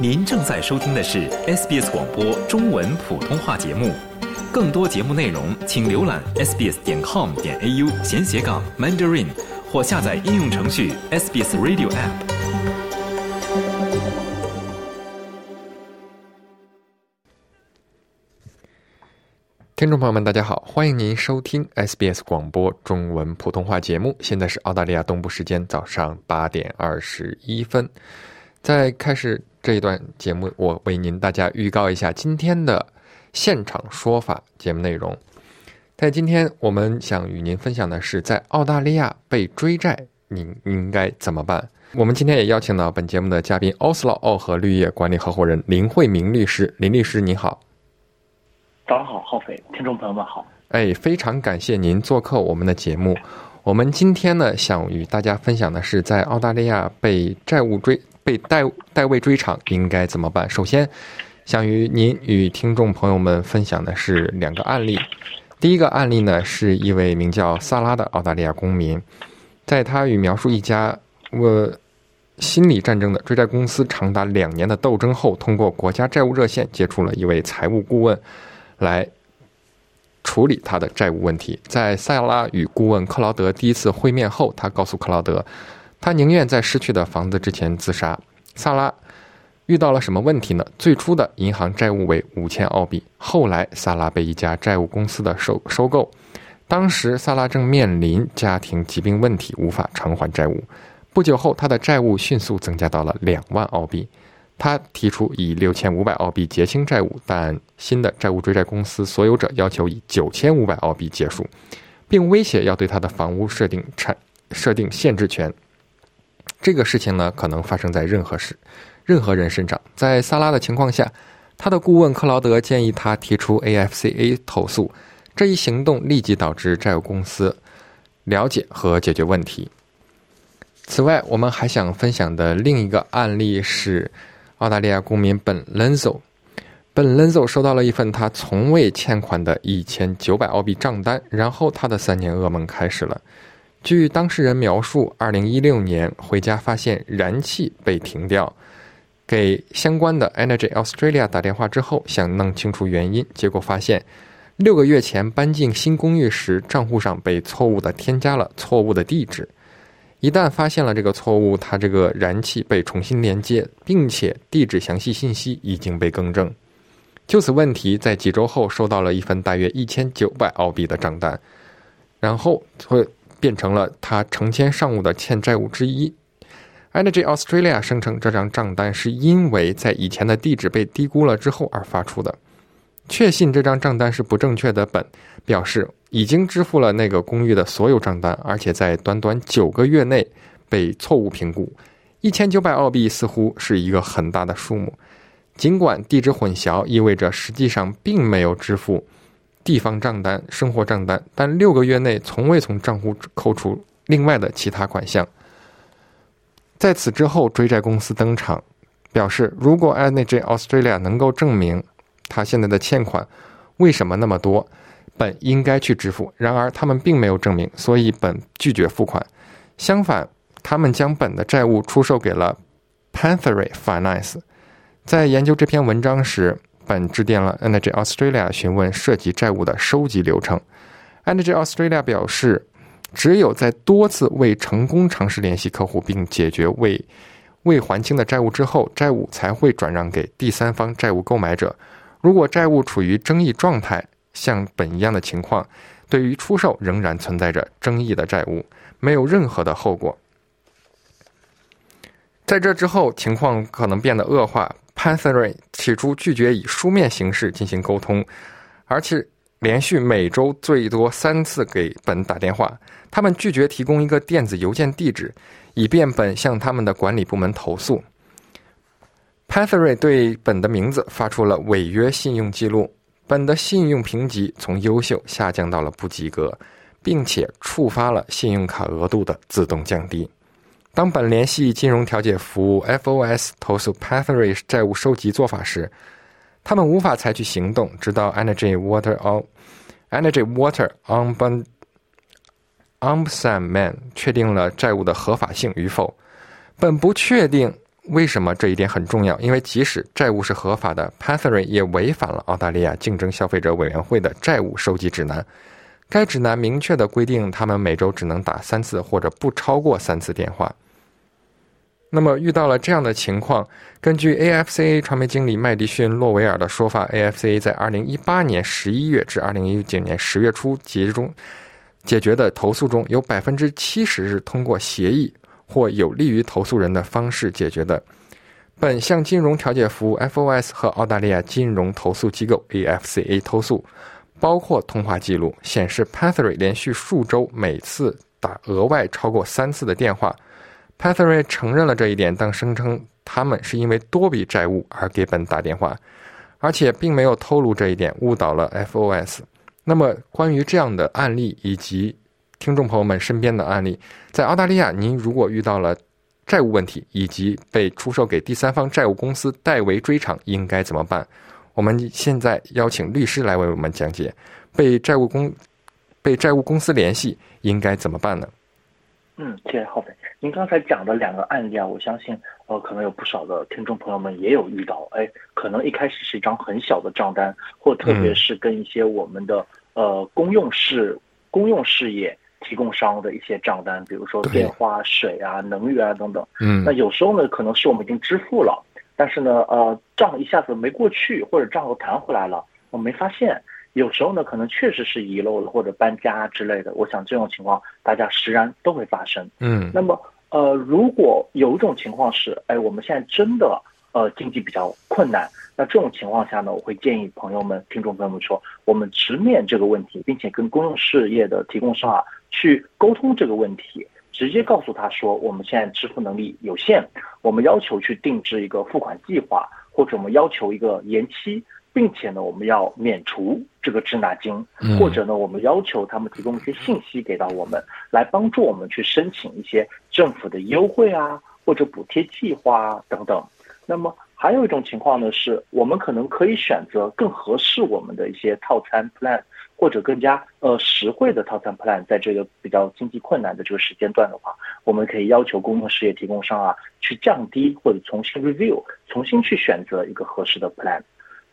您正在收听的是 SBS 广播中文普通话节目，更多节目内容请浏览 sbs 点 com 点 au 闲斜杠 mandarin 或下载应用程序 SBS Radio App。听众朋友们，大家好，欢迎您收听 SBS 广播中文普通话节目。现在是澳大利亚东部时间早上八点二十一分。在开始这一段节目，我为您大家预告一下今天的现场说法节目内容。在今天，我们想与您分享的是，在澳大利亚被追债，您应该怎么办？我们今天也邀请到本节目的嘉宾奥斯劳奥和绿业管理合伙人林慧明律师。林律师，你好。早上好，浩飞，听众朋友们好。哎，非常感谢您做客我们的节目。我们今天呢，想与大家分享的是，在澳大利亚被债务追、被代代位追偿应该怎么办。首先，想与您与听众朋友们分享的是两个案例。第一个案例呢，是一位名叫萨拉的澳大利亚公民，在他与描述一家我心理战争的追债公司长达两年的斗争后，通过国家债务热线接触了一位财务顾问。来处理他的债务问题。在塞拉与顾问克劳德第一次会面后，他告诉克劳德，他宁愿在失去的房子之前自杀。萨拉遇到了什么问题呢？最初的银行债务为五千澳币，后来萨拉被一家债务公司的收收购。当时萨拉正面临家庭疾病问题，无法偿还债务。不久后，他的债务迅速增加到了两万澳币。他提出以六千五百澳币结清债务，但新的债务追债公司所有者要求以九千五百澳币结束，并威胁要对他的房屋设定产设定限制权。这个事情呢，可能发生在任何事、任何人身上。在萨拉的情况下，他的顾问克劳德建议他提出 AFCA 投诉。这一行动立即导致债务公司了解和解决问题。此外，我们还想分享的另一个案例是。澳大利亚公民本伦佐本伦佐收到了一份他从未欠款的一千九百澳币账单，然后他的三年噩梦开始了。据当事人描述，二零一六年回家发现燃气被停掉，给相关的 Energy Australia 打电话之后，想弄清楚原因，结果发现六个月前搬进新公寓时，账户上被错误的添加了错误的地址。一旦发现了这个错误，它这个燃气被重新连接，并且地址详细信息已经被更正。就此问题，在几周后收到了一份大约一千九百澳币的账单，然后会变成了他成千上万的欠债务之一。Energy Australia 声称这张账单是因为在以前的地址被低估了之后而发出的。确信这张账单是不正确的，本表示已经支付了那个公寓的所有账单，而且在短短九个月内被错误评估。一千九百澳币似乎是一个很大的数目，尽管地址混淆意味着实际上并没有支付地方账单、生活账单，但六个月内从未从账户扣除另外的其他款项。在此之后，追债公司登场，表示如果 Energy Australia 能够证明。他现在的欠款为什么那么多？本应该去支付，然而他们并没有证明，所以本拒绝付款。相反，他们将本的债务出售给了 Panthery Finance。在研究这篇文章时，本致电了 Energy Australia 询问涉及债务的收集流程。Energy Australia 表示，只有在多次未成功尝试联系客户并解决未未还清的债务之后，债务才会转让给第三方债务购买者。如果债务处于争议状态，像本一样的情况，对于出售仍然存在着争议的债务，没有任何的后果。在这之后，情况可能变得恶化。Panthery 起初拒绝以书面形式进行沟通，而且连续每周最多三次给本打电话。他们拒绝提供一个电子邮件地址，以便本向他们的管理部门投诉。Panthery 对本的名字发出了违约信用记录，本的信用评级从优秀下降到了不及格，并且触发了信用卡额度的自动降低。当本联系金融调解服务 FOS 投诉 Pathery 债务收集做法时，他们无法采取行动，直到 Energy Water on Energy Water Ombudsman 确定了债务的合法性与否。本不确定。为什么这一点很重要？因为即使债务是合法的 p a t h r y 也违反了澳大利亚竞争消费者委员会的债务收集指南。该指南明确的规定，他们每周只能打三次或者不超过三次电话。那么遇到了这样的情况，根据 AFCA 传媒经理麦迪逊·洛维尔的说法，AFCA 在2018年11月至2019年10月初集中解决的投诉中有百分之七十是通过协议或有利于投诉人的方式解决的。本项金融调解服务 FOS 和澳大利亚金融投诉机构 AFCA 投诉。包括通话记录显示 p a t h r y 连续数周每次打额外超过三次的电话 p a t h r y 承认了这一点，但声称他们是因为多笔债务而给本打电话，而且并没有透露这一点，误导了 FOS。那么，关于这样的案例以及听众朋友们身边的案例，在澳大利亚，您如果遇到了债务问题以及被出售给第三方债务公司代为追偿，应该怎么办？我们现在邀请律师来为我们讲解，被债务公被债务公司联系应该怎么办呢？嗯，谢谢浩飞。您刚才讲的两个案例啊，我相信呃，可能有不少的听众朋友们也有遇到。哎，可能一开始是一张很小的账单，或特别是跟一些我们的呃公用事公用事业提供商的一些账单，比如说电话、水啊、能源啊等等。嗯，那有时候呢，可能是我们已经支付了。但是呢，呃，账一下子没过去，或者账又弹回来了，我没发现。有时候呢，可能确实是遗漏了，或者搬家之类的。我想这种情况大家实然都会发生。嗯。那么，呃，如果有一种情况是，哎，我们现在真的呃经济比较困难，那这种情况下呢，我会建议朋友们、听众朋友们说，我们直面这个问题，并且跟公用事业的提供商啊去沟通这个问题。直接告诉他说，我们现在支付能力有限，我们要求去定制一个付款计划，或者我们要求一个延期，并且呢，我们要免除这个滞纳金，或者呢，我们要求他们提供一些信息给到我们，来帮助我们去申请一些政府的优惠啊，或者补贴计划等等。那么还有一种情况呢，是我们可能可以选择更合适我们的一些套餐 plan。或者更加呃实惠的套餐 plan，在这个比较经济困难的这个时间段的话，我们可以要求公用事业提供商啊去降低或者重新 review，重新去选择一个合适的 plan。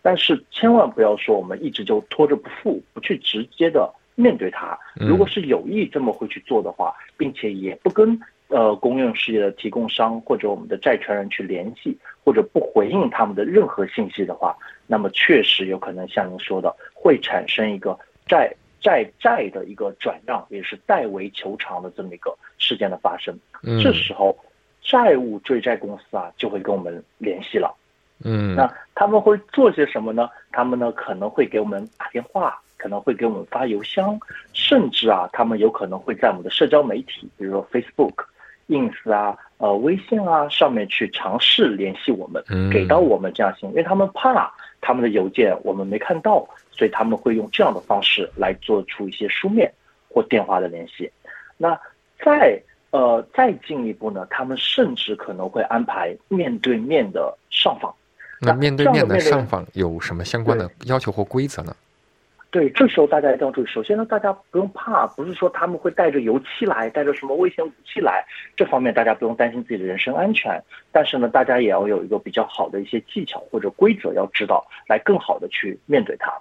但是千万不要说我们一直就拖着不付，不去直接的面对它。如果是有意这么会去做的话，并且也不跟呃公用事业的提供商或者我们的债权人去联系，或者不回应他们的任何信息的话，那么确实有可能像您说的，会产生一个。债债债的一个转让，也是代为求偿的这么一个事件的发生。嗯，这时候债务追债公司啊就会跟我们联系了。嗯，那他们会做些什么呢？他们呢可能会给我们打电话，可能会给我们发邮箱，甚至啊，他们有可能会在我们的社交媒体，比如说 Facebook、Ins 啊、呃微信啊上面去尝试联系我们，给到我们这样信，因为他们怕他们的邮件我们没看到。所以他们会用这样的方式来做出一些书面或电话的联系。那再呃再进一步呢，他们甚至可能会安排面对面的上访。那面对面的上访有什么相关的要求或规则呢？对，这时候大家一定要注意。首先呢，大家不用怕，不是说他们会带着油漆来，带着什么危险武器来，这方面大家不用担心自己的人身安全。但是呢，大家也要有一个比较好的一些技巧或者规则要知道，来更好的去面对它。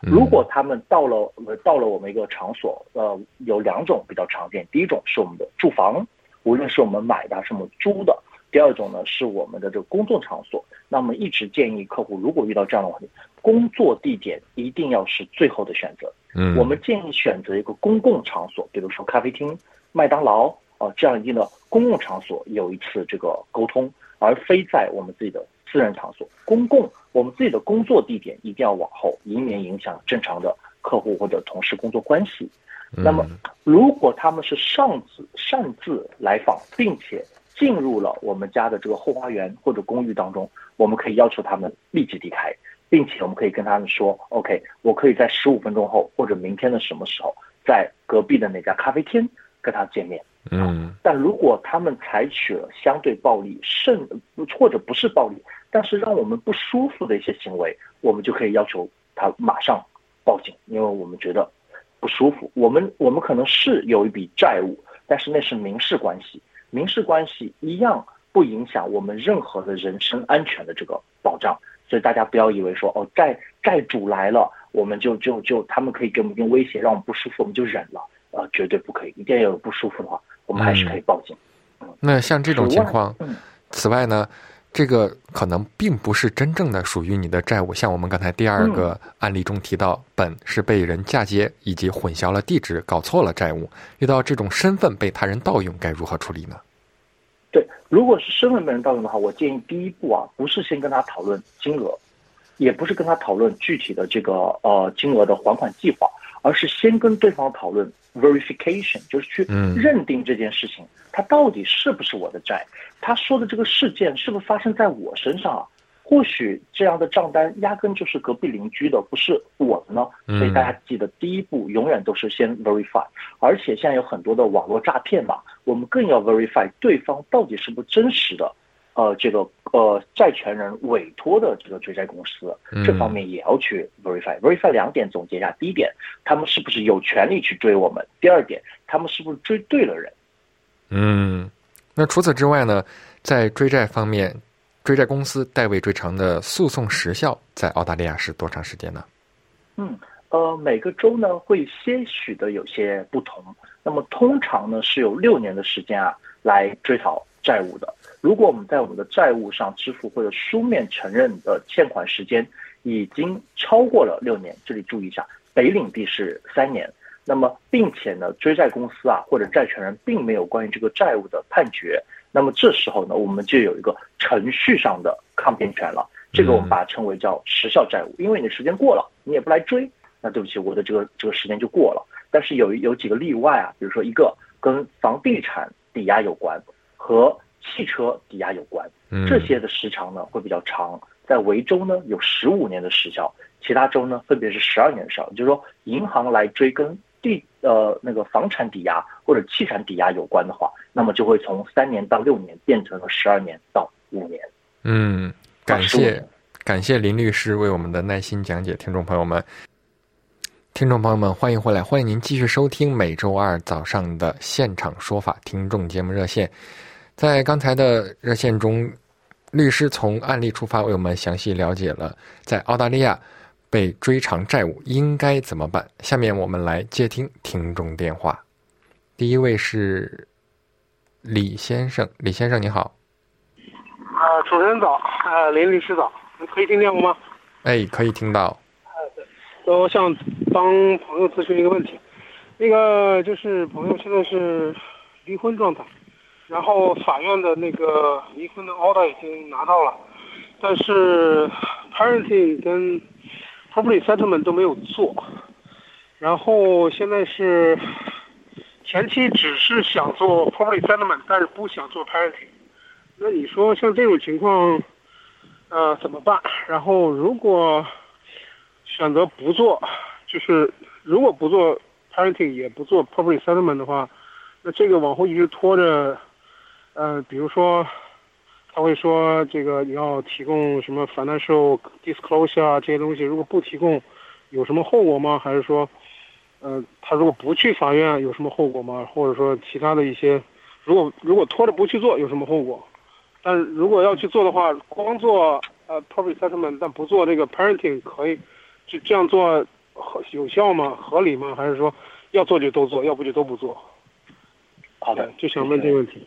如果他们到了到了我们一个场所，呃，有两种比较常见。第一种是我们的住房，无论是我们买的，还是我们租的；第二种呢是我们的这个工作场所。那么一直建议客户，如果遇到这样的问题，工作地点一定要是最后的选择。嗯，我们建议选择一个公共场所，比如说咖啡厅、麦当劳啊这样一定的公共场所有一次这个沟通，而非在我们自己的。私人场所、公共，我们自己的工作地点一定要往后，以免影响正常的客户或者同事工作关系。那么，如果他们是擅自擅自来访，并且进入了我们家的这个后花园或者公寓当中，我们可以要求他们立即离开，并且我们可以跟他们说：“OK，我可以在十五分钟后或者明天的什么时候，在隔壁的那家咖啡厅跟他见面。”嗯，但如果他们采取了相对暴力，甚或者不是暴力，但是让我们不舒服的一些行为，我们就可以要求他马上报警，因为我们觉得不舒服。我们我们可能是有一笔债务，但是那是民事关系，民事关系一样不影响我们任何的人身安全的这个保障。所以大家不要以为说哦债债主来了，我们就就就他们可以给我们一定威胁，让我们不舒服，我们就忍了。呃，绝对不可以，一定要有不舒服的话，我们还是可以报警。那像这种情况，此外呢，这个可能并不是真正的属于你的债务。像我们刚才第二个案例中提到，本是被人嫁接以及混淆了地址，搞错了债务。遇到这种身份被他人盗用，该如何处理呢？对，如果是身份被人盗用的话，我建议第一步啊，不是先跟他讨论金额，也不是跟他讨论具体的这个呃金额的还款计划，而是先跟对方讨论。verification 就是去认定这件事情，它到底是不是我的债？他说的这个事件是不是发生在我身上啊？或许这样的账单压根就是隔壁邻居的，不是我的呢。所以大家记得，第一步永远都是先 verify。而且现在有很多的网络诈骗嘛，我们更要 verify 对方到底是不是真实的。呃，这个呃，债权人委托的这个追债公司，这方面也要去 verify。verify 两点总结一下：第一点，他们是不是有权利去追我们；第二点，他们是不是追对了人。嗯，那除此之外呢，在追债方面，追债公司代位追偿的诉讼时效在澳大利亚是多长时间呢？嗯，呃，每个州呢会些许的有些不同。那么通常呢是有六年的时间啊来追讨债务的。如果我们在我们的债务上支付或者书面承认的欠款时间已经超过了六年，这里注意一下，北领地是三年。那么，并且呢，追债公司啊或者债权人并没有关于这个债务的判决，那么这时候呢，我们就有一个程序上的抗辩权了。这个我们把它称为叫时效债务，因为你的时间过了，你也不来追，那对不起，我的这个这个时间就过了。但是有有几个例外啊，比如说一个跟房地产抵押有关和。汽车抵押有关，这些的时长呢会比较长，在维州呢有十五年的时效，其他州呢分别是十二年的时效。就是说，银行来追根地呃那个房产抵押或者汽产抵押有关的话，那么就会从三年到六年变成了十二年到五年。嗯，感谢感谢林律师为我们的耐心讲解，听众朋友们，听众朋友们欢迎回来，欢迎您继续收听每周二早上的现场说法听众节目热线。在刚才的热线中，律师从案例出发，为我们详细了解了在澳大利亚被追偿债务应该怎么办。下面我们来接听听众电话。第一位是李先生，李先生你好。啊，主持人早，啊，林律师早，可以听见我吗？哎，可以听到。啊，对，我想帮朋友咨询一个问题，那个就是朋友现在是离婚状态。然后法院的那个离婚的 order 已经拿到了，但是 parenting 跟 property settlement 都没有做。然后现在是前期只是想做 property settlement，但是不想做 parenting。那你说像这种情况，呃，怎么办？然后如果选择不做，就是如果不做 parenting 也不做 property settlement 的话，那这个往后一直拖着。呃，比如说，他会说这个你要提供什么 financial disclosure 啊这些东西，如果不提供，有什么后果吗？还是说，呃，他如果不去法院有什么后果吗？或者说其他的一些，如果如果拖着不去做有什么后果？但是如果要去做的话，光做呃 property settlement 但不做这个 parenting 可以，就这样做合有效吗？合理吗？还是说要做就都做，要不就都不做？好的，就想问这个问题。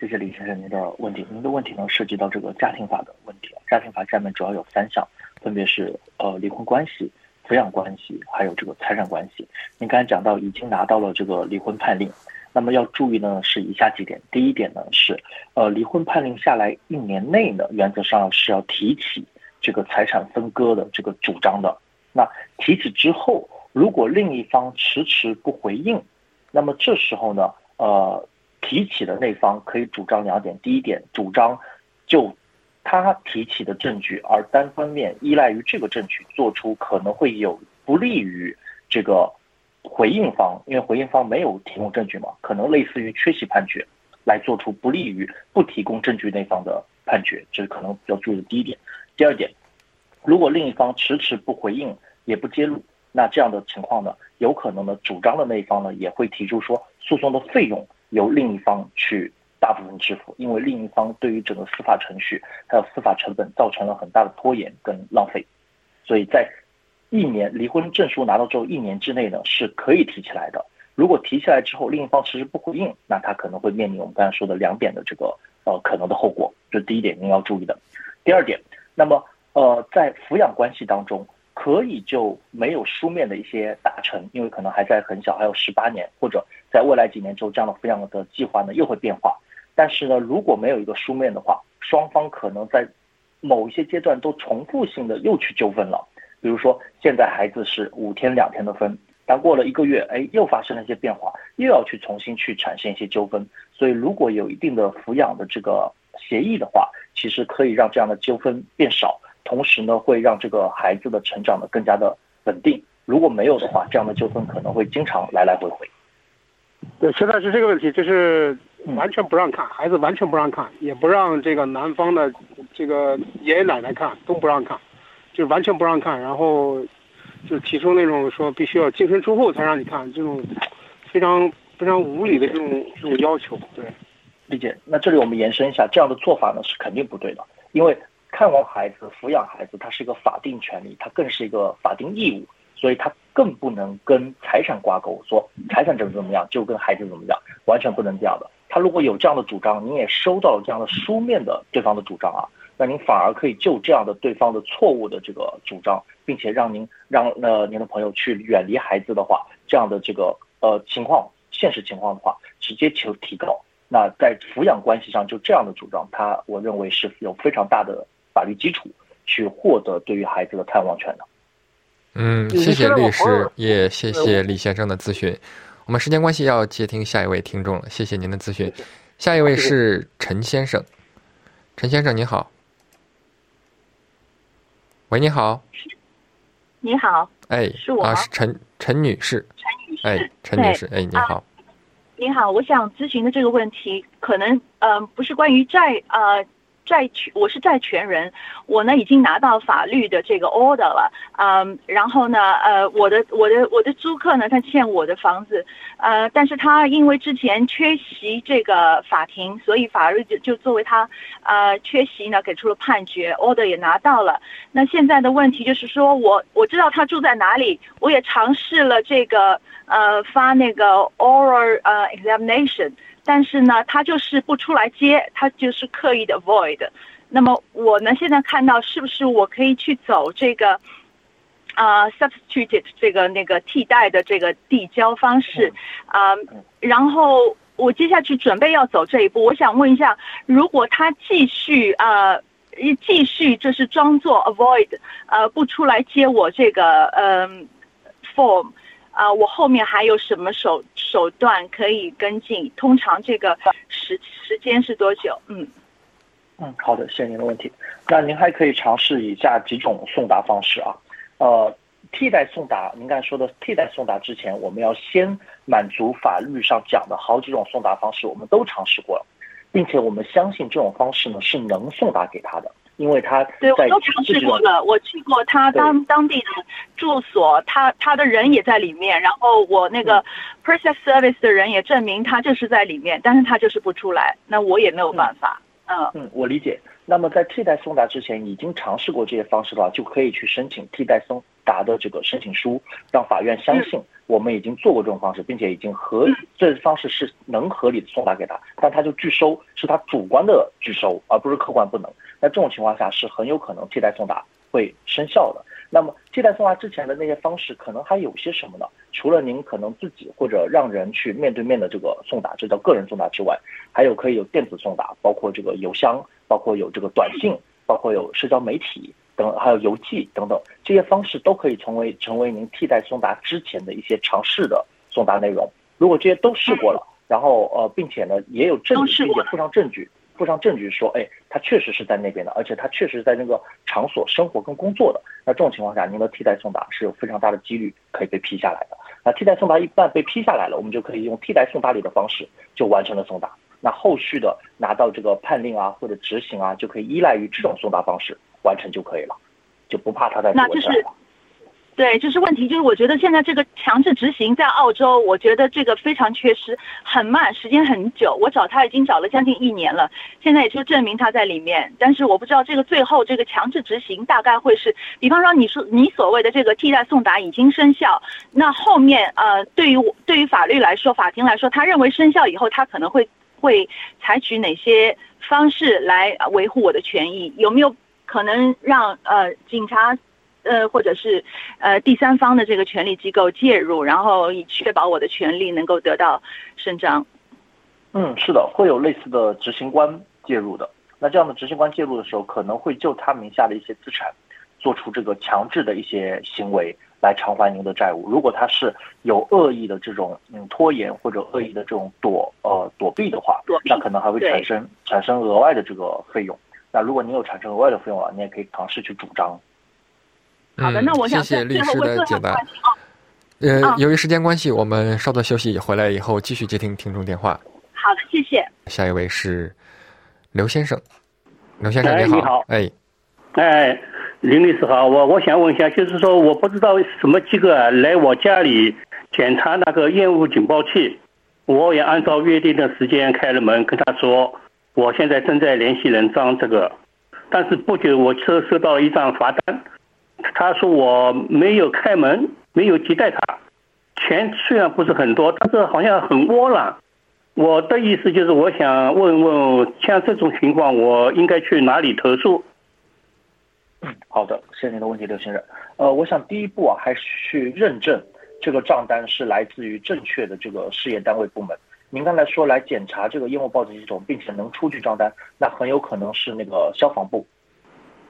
谢谢李先生您的问题。您的问题呢涉及到这个家庭法的问题。家庭法下面主要有三项，分别是呃离婚关系、抚养关系，还有这个财产关系。您刚才讲到已经拿到了这个离婚判令，那么要注意呢是以下几点。第一点呢是，呃离婚判令下来一年内呢，原则上是要提起这个财产分割的这个主张的。那提起之后，如果另一方迟迟不回应，那么这时候呢，呃。提起的那方可以主张两点：第一点，主张就他提起的证据而单方面依赖于这个证据做出可能会有不利于这个回应方，因为回应方没有提供证据嘛，可能类似于缺席判决，来做出不利于不提供证据那方的判决，这是可能比较注意的第一点。第二点，如果另一方迟迟不回应也不揭露，那这样的情况呢，有可能呢，主张的那一方呢也会提出说诉讼的费用。由另一方去大部分支付，因为另一方对于整个司法程序还有司法成本造成了很大的拖延跟浪费，所以在一年离婚证书拿到之后一年之内呢是可以提起来的。如果提起来之后另一方迟迟不回应，那他可能会面临我们刚才说的两点的这个呃可能的后果，这是第一点您要注意的。第二点，那么呃在抚养关系当中。可以就没有书面的一些达成，因为可能还在很小，还有十八年，或者在未来几年之后，这样的抚养的计划呢又会变化。但是呢，如果没有一个书面的话，双方可能在某一些阶段都重复性的又去纠纷了。比如说，现在孩子是五天两天的分，但过了一个月，哎，又发生了一些变化，又要去重新去产生一些纠纷。所以，如果有一定的抚养的这个协议的话，其实可以让这样的纠纷变少。同时呢，会让这个孩子的成长呢更加的稳定。如果没有的话，这样的纠纷可能会经常来来回回。对，现在是这个问题，就是完全不让看，孩子完全不让看，也不让这个男方的这个爷爷奶奶看，都不让看，就是完全不让看。然后就提出那种说必须要净身出户才让你看，这种非常非常无理的这种这种要求。对，理解。那这里我们延伸一下，这样的做法呢是肯定不对的，因为。看望孩子、抚养孩子，它是一个法定权利，它更是一个法定义务，所以它更不能跟财产挂钩，说财产怎么怎么样就跟孩子怎么样，完全不能这样的。他如果有这样的主张，您也收到了这样的书面的对方的主张啊，那您反而可以就这样的对方的错误的这个主张，并且让您让呃您的朋友去远离孩子的话，这样的这个呃情况，现实情况的话，直接求提高。那在抚养关系上就这样的主张，他我认为是有非常大的。法律基础去获得对于孩子的探望权的。嗯，谢谢律师，也谢谢李先生的咨询。我们时间关系要接听下一位听众了，谢谢您的咨询。下一位是陈先生，陈先生您好。喂，你好。你好。哎，是我啊，是陈陈女士。陈女士。哎，陈女士，哎，你好。你好，我想咨询的这个问题，可能嗯，不是关于债呃。债权，我是债权人，我呢已经拿到法律的这个 order 了，嗯，然后呢，呃，我的我的我的租客呢，他欠我的房子，呃，但是他因为之前缺席这个法庭，所以法律就就作为他，呃，缺席呢给出了判决，order 也拿到了。那现在的问题就是说我我知道他住在哪里，我也尝试了这个呃发那个 oral 呃 examination。但是呢，他就是不出来接，他就是刻意的 avoid。那么我呢，现在看到是不是我可以去走这个，啊，substituted 这个那个替代的这个递交方式啊？然后我接下去准备要走这一步，我想问一下，如果他继续啊，继续就是装作 avoid，呃，不出来接我这个嗯 form。啊，我后面还有什么手手段可以跟进？通常这个时时间是多久？嗯嗯，好的，谢谢您的问题。那您还可以尝试以下几种送达方式啊。呃，替代送达，您刚才说的替代送达之前，我们要先满足法律上讲的好几种送达方式，我们都尝试过了，并且我们相信这种方式呢是能送达给他的。因为他对我都尝试过了，我去过他当当地的住所，他他的人也在里面，然后我那个 process service 的人也证明他就是在里面，但是他就是不出来，那我也没有办法。嗯嗯，我理解。那么在替代送达之前，已经尝试过这些方式的话，就可以去申请替代送达的这个申请书，让法院相信我们已经做过这种方式，并且已经合这方式是能合理的送达给他，但他就拒收，是他主观的拒收，而不是客观不能。在这种情况下，是很有可能替代送达会生效的。那么，替代送达之前的那些方式，可能还有些什么呢？除了您可能自己或者让人去面对面的这个送达，这叫个人送达之外，还有可以有电子送达，包括这个邮箱，包括有这个短信，包括有社交媒体等，还有邮寄等等，这些方式都可以成为成为您替代送达之前的一些尝试的送达内容。如果这些都试过了，然后呃，并且呢也有证据，并且附上证据。附上证据说，哎，他确实是在那边的，而且他确实在那个场所生活跟工作的。那这种情况下，您的替代送达是有非常大的几率可以被批下来的。那替代送达一旦被批下来了，我们就可以用替代送达里的方式就完成了送达。那后续的拿到这个判令啊或者执行啊，就可以依赖于这种送达方式完成就可以了，就不怕他在。那就是，对，就是问题，就是我觉得现在这个强制执行在澳洲，我觉得这个非常缺失，很慢，时间很久。我找他已经找了将近一年了，现在也就证明他在里面，但是我不知道这个最后这个强制执行大概会是，比方说你说你所谓的这个替代送达已经生效，那后面呃，对于对于法律来说，法庭来说，他认为生效以后，他可能会会采取哪些方式来维护我的权益？有没有可能让呃警察？呃，或者是呃第三方的这个权力机构介入，然后以确保我的权利能够得到伸张。嗯，是的，会有类似的执行官介入的。那这样的执行官介入的时候，可能会就他名下的一些资产，做出这个强制的一些行为来偿还您的债务。如果他是有恶意的这种嗯拖延或者恶意的这种躲呃躲避的话，那可能还会产生产生额外的这个费用。那如果您有产生额外的费用啊，你也可以尝试去主张。好的，那我想谢谢律师的解答。呃，由于时间关系，我们稍作休息，回来以后继续接听听众电话。好的，谢谢。下一位是刘先生，刘先生你好，哎，哎，林律师好，我我想问一下，就是说我不知道什么机构啊来我家里检查那个烟雾警报器，我也按照约定的时间开了门，跟他说我现在正在联系人张这个，但是不久我收收到一张罚单。他说我没有开门，没有接待他，钱虽然不是很多，但是好像很窝囊。我的意思就是，我想问问，像这种情况，我应该去哪里投诉？嗯，好的，谢谢您的问题，刘先生。呃，我想第一步啊，还是去认证这个账单是来自于正确的这个事业单位部门。您刚才说来检查这个烟雾报警系统，并且能出具账单，那很有可能是那个消防部。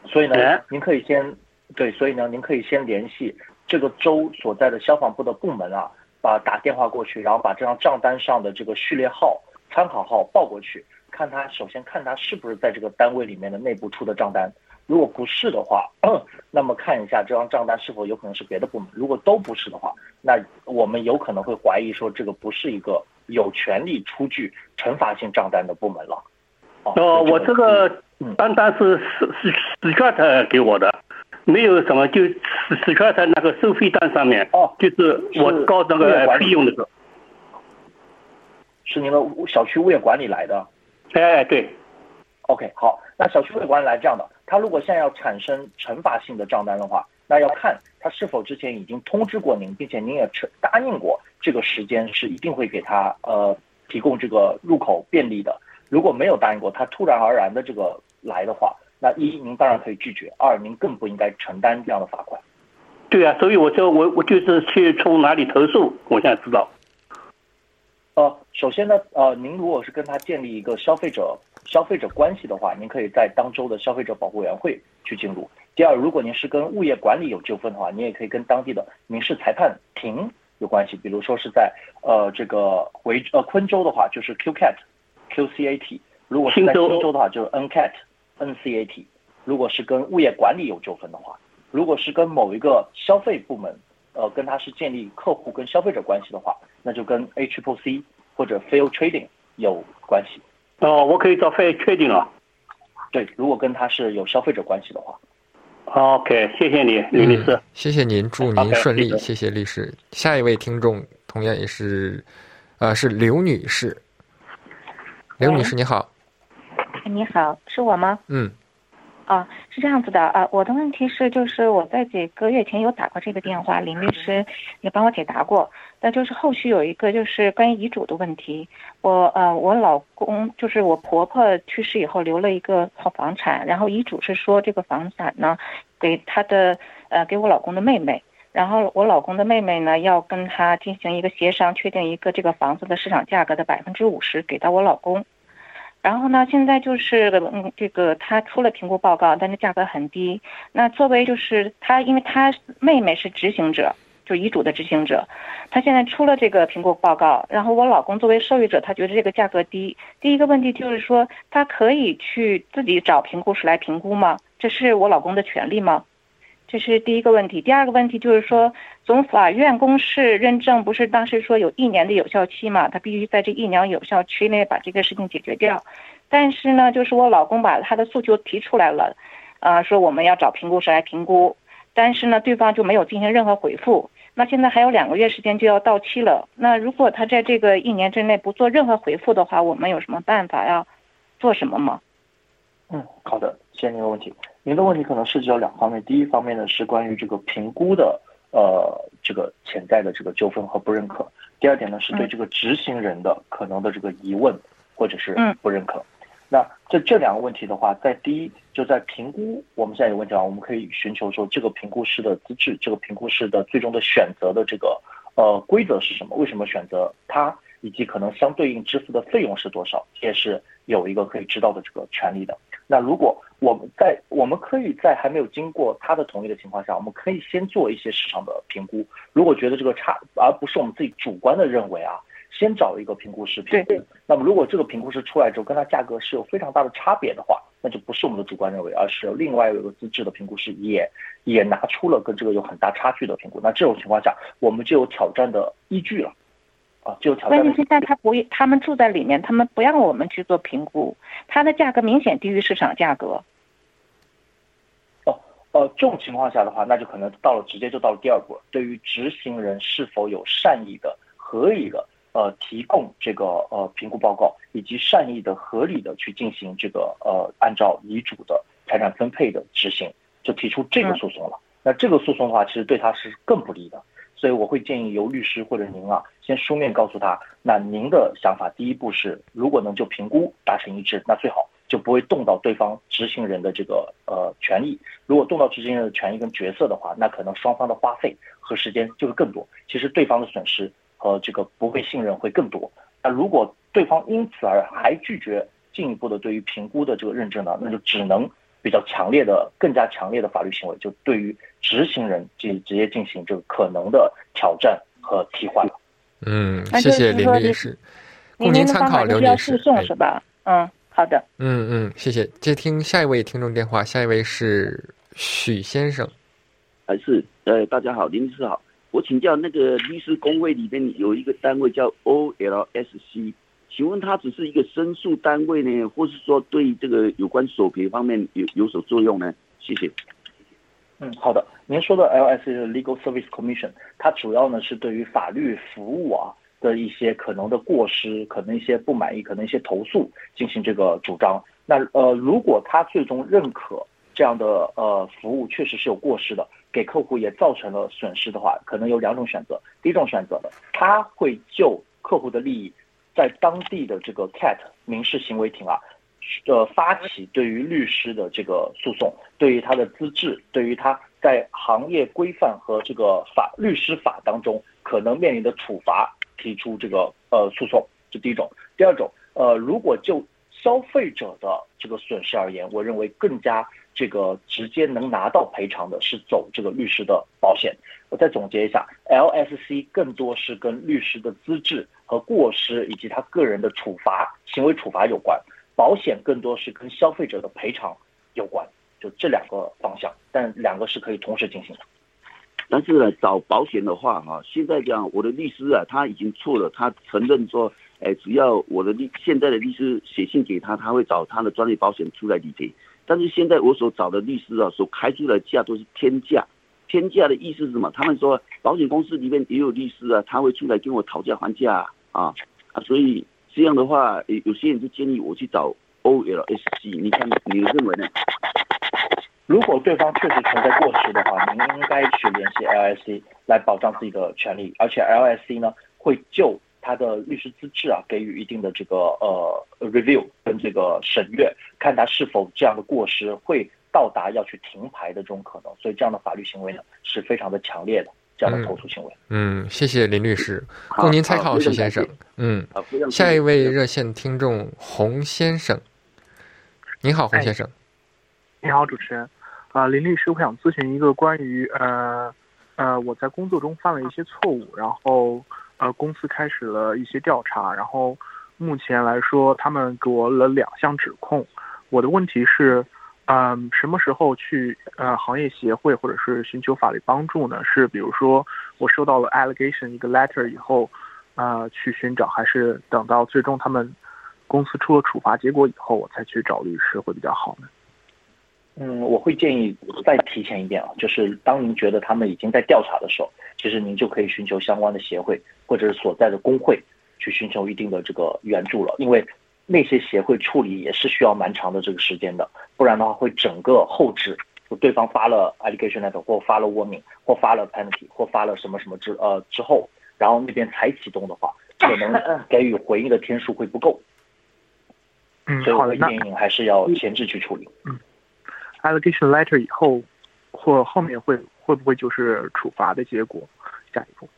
所以呢，您可以先。对，所以呢，您可以先联系这个州所在的消防部的部门啊，把打电话过去，然后把这张账单上的这个序列号、参考号报过去，看他首先看他是不是在这个单位里面的内部出的账单，如果不是的话，那么看一下这张账单是否有可能是别的部门，如果都不是的话，那我们有可能会怀疑说这个不是一个有权利出具惩罚性账单的部门了。哦，我这个单单是是是是 s t 给我的。没有什么，就史史圈在那个收费单上面，哦，就是我交那个费用的时候，是您的小区物业管理来的，哎，对，OK，好，那小区物业管理来这样的，他如果现在要产生惩罚性的账单的话，那要看他是否之前已经通知过您，并且您也答应过这个时间是一定会给他呃提供这个入口便利的，如果没有答应过，他突然而然的这个来的话。那一，您当然可以拒绝；二，您更不应该承担这样的罚款。对啊，所以我就我我就是去从哪里投诉，我现在知道。呃，首先呢，呃，您如果是跟他建立一个消费者消费者关系的话，您可以在当州的消费者保护委员会去进入。第二，如果您是跟物业管理有纠纷的话，您也可以跟当地的民事裁判庭有关系。比如说是在呃这个维呃昆州的话，就是 QCAT，QCAT；如果是在新州的话，就是 NCAT。NCAT，如果是跟物业管理有纠纷的话，如果是跟某一个消费部门，呃，跟他是建立客户跟消费者关系的话，那就跟 HPC 或者 Fair Trading 有关系。哦，我可以找 Fair Trading 啊。对，如果跟他是有消费者关系的话。OK，谢谢你，李律师。谢谢您，祝您顺利。谢谢律师。下一位听众同样也是，呃，是刘女士。刘女士，你好。你好，是我吗？嗯，啊，是这样子的啊，我的问题是，就是我在几个月前有打过这个电话，林律师也帮我解答过，但就是后续有一个就是关于遗嘱的问题，我呃，我老公就是我婆婆去世以后留了一个套房产，然后遗嘱是说这个房产呢给他的呃给我老公的妹妹，然后我老公的妹妹呢要跟他进行一个协商，确定一个这个房子的市场价格的百分之五十给到我老公。然后呢，现在就是嗯，这个他出了评估报告，但是价格很低。那作为就是他，因为他妹妹是执行者，就遗嘱的执行者，他现在出了这个评估报告。然后我老公作为受益者，他觉得这个价格低。第一个问题就是说，他可以去自己找评估师来评估吗？这是我老公的权利吗？这是第一个问题，第二个问题就是说，总法院公示认证不是当时说有一年的有效期嘛？他必须在这一年有效期内把这个事情解决掉。但是呢，就是我老公把他的诉求提出来了，啊，说我们要找评估师来评估，但是呢，对方就没有进行任何回复。那现在还有两个月时间就要到期了，那如果他在这个一年之内不做任何回复的话，我们有什么办法要做什么吗？嗯，好的，谢谢您的问题。您的问题可能涉及到两方面，第一方面呢是关于这个评估的呃这个潜在的这个纠纷和不认可，第二点呢是对这个执行人的可能的这个疑问或者是不认可。那这这两个问题的话，在第一就在评估，我们现在有问题啊，我们可以寻求说这个评估师的资质，这个评估师的最终的选择的这个呃规则是什么？为什么选择他，以及可能相对应支付的费用是多少，也是有一个可以知道的这个权利的。那如果我们在我们可以在还没有经过他的同意的情况下，我们可以先做一些市场的评估。如果觉得这个差，而不是我们自己主观的认为啊。先找一个评估师评估，那么如果这个评估师出来之后跟他价格是有非常大的差别的话，那就不是我们的主观认为，而是另外有一个资质的评估师也也拿出了跟这个有很大差距的评估，那这种情况下我们就有挑战的依据了，啊，就。关键现在他不，他们住在里面，他们不让我们去做评估，它的价格明显低于市场价格。哦，呃，这种情况下的话，那就可能到了直接就到了第二步了，对于执行人是否有善意的、合理的。呃，提供这个呃评估报告，以及善意的、合理的去进行这个呃按照遗嘱的财产分配的执行，就提出这个诉讼了。那这个诉讼的话，其实对他是更不利的。所以我会建议由律师或者您啊，先书面告诉他，那您的想法第一步是，如果能就评估达成一致，那最好就不会动到对方执行人的这个呃权益。如果动到执行人的权益跟角色的话，那可能双方的花费和时间就会更多。其实对方的损失。和，这个不被信任会更多。那如果对方因此而还拒绝进一步的对于评估的这个认证呢，那就只能比较强烈的、更加强烈的法律行为，就对于执行人进直接进行这个可能的挑战和替换。嗯，谢谢林律师，供您参考。刘律师，是吧？嗯，好的。嗯嗯，谢谢。接听下一位听众电话，下一位是许先生。还是呃，大家好，林律师好。我请教那个律师工会里边有一个单位叫 OLSC，请问它只是一个申诉单位呢，或是说对这个有关索赔方面有有所作用呢？谢谢。嗯，好的。您说的 LS 是 Legal Service Commission，它主要呢是对于法律服务啊的一些可能的过失、可能一些不满意、可能一些投诉进行这个主张。那呃，如果他最终认可这样的呃服务确实是有过失的。给客户也造成了损失的话，可能有两种选择。第一种选择的，他会就客户的利益，在当地的这个 CAT 民事行为庭啊，呃，发起对于律师的这个诉讼，对于他的资质，对于他在行业规范和这个法律师法当中可能面临的处罚提出这个呃诉讼，这第一种。第二种，呃，如果就消费者的这个损失而言，我认为更加。这个直接能拿到赔偿的是走这个律师的保险。我再总结一下，LSC 更多是跟律师的资质和过失以及他个人的处罚行为处罚有关，保险更多是跟消费者的赔偿有关，就这两个方向，但两个是可以同时进行的。但是呢，找保险的话，哈，现在讲我的律师啊，他已经错了，他承认说，哎，只要我的律现在的律师写信给他，他会找他的专业保险出来理赔。但是现在我所找的律师啊，所开出的价都是天价，天价的意思是什么？他们说保险公司里面也有律师啊，他会出来跟我讨价还价啊啊，所以这样的话，有些人就建议我去找 OLSC，你看你认为呢？如果对方确实存在过失的话，您应该去联系 LSC 来保障自己的权利，而且 LSC 呢会就。他的律师资质啊，给予一定的这个呃 review 跟这个审阅，看他是否这样的过失会到达要去停牌的这种可能，所以这样的法律行为呢是非常的强烈的这样的投诉行为。嗯，谢谢林律师，供您参考，徐先生。嗯，下一位热线听众洪先生，您好，洪先生。你好，主持人。啊，林律师，我想咨询一个关于呃呃我在工作中犯了一些错误，然后。呃，公司开始了一些调查，然后目前来说，他们给我了两项指控。我的问题是，嗯，什么时候去呃行业协会或者是寻求法律帮助呢？是比如说我收到了 allegation 一个 letter 以后，啊，去寻找，还是等到最终他们公司出了处罚结果以后，我才去找律师会比较好呢？嗯，我会建议再提前一点啊，就是当您觉得他们已经在调查的时候，其实您就可以寻求相关的协会或者是所在的工会去寻求一定的这个援助了，因为那些协会处理也是需要蛮长的这个时间的，不然的话会整个后置，就对方发了 allegation letter 或发了 warning 或发了 penalty 或发了什么什么之呃之后，然后那边才启动的话，可能 给予回应的天数会不够，嗯，所以好的，那我会建议还是要前置去处理。嗯 allegation letter 以后或后面会会不会就是处罚的结果？下一步，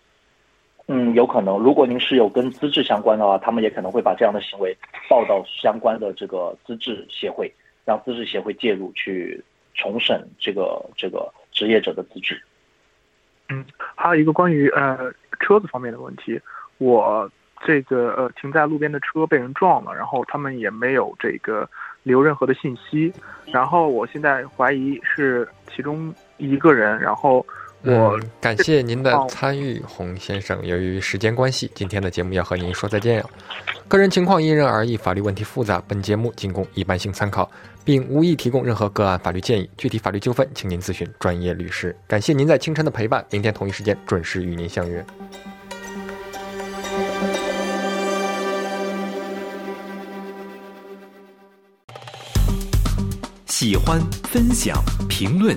嗯，有可能。如果您是有跟资质相关的话，他们也可能会把这样的行为报到相关的这个资质协会，让资质协会介入去重审这个这个职业者的资质。嗯，还有一个关于呃车子方面的问题，我这个呃停在路边的车被人撞了，然后他们也没有这个留任何的信息，然后我现在怀疑是其中一个人，然后我、嗯、感谢您的参与，洪先生。由于时间关系，今天的节目要和您说再见了。个人情况因人而异，法律问题复杂，本节目仅供一般性参考，并无意提供任何个案法律建议。具体法律纠纷，请您咨询专业律师。感谢您在清晨的陪伴，明天同一时间准时与您相约。喜欢、分享、评论，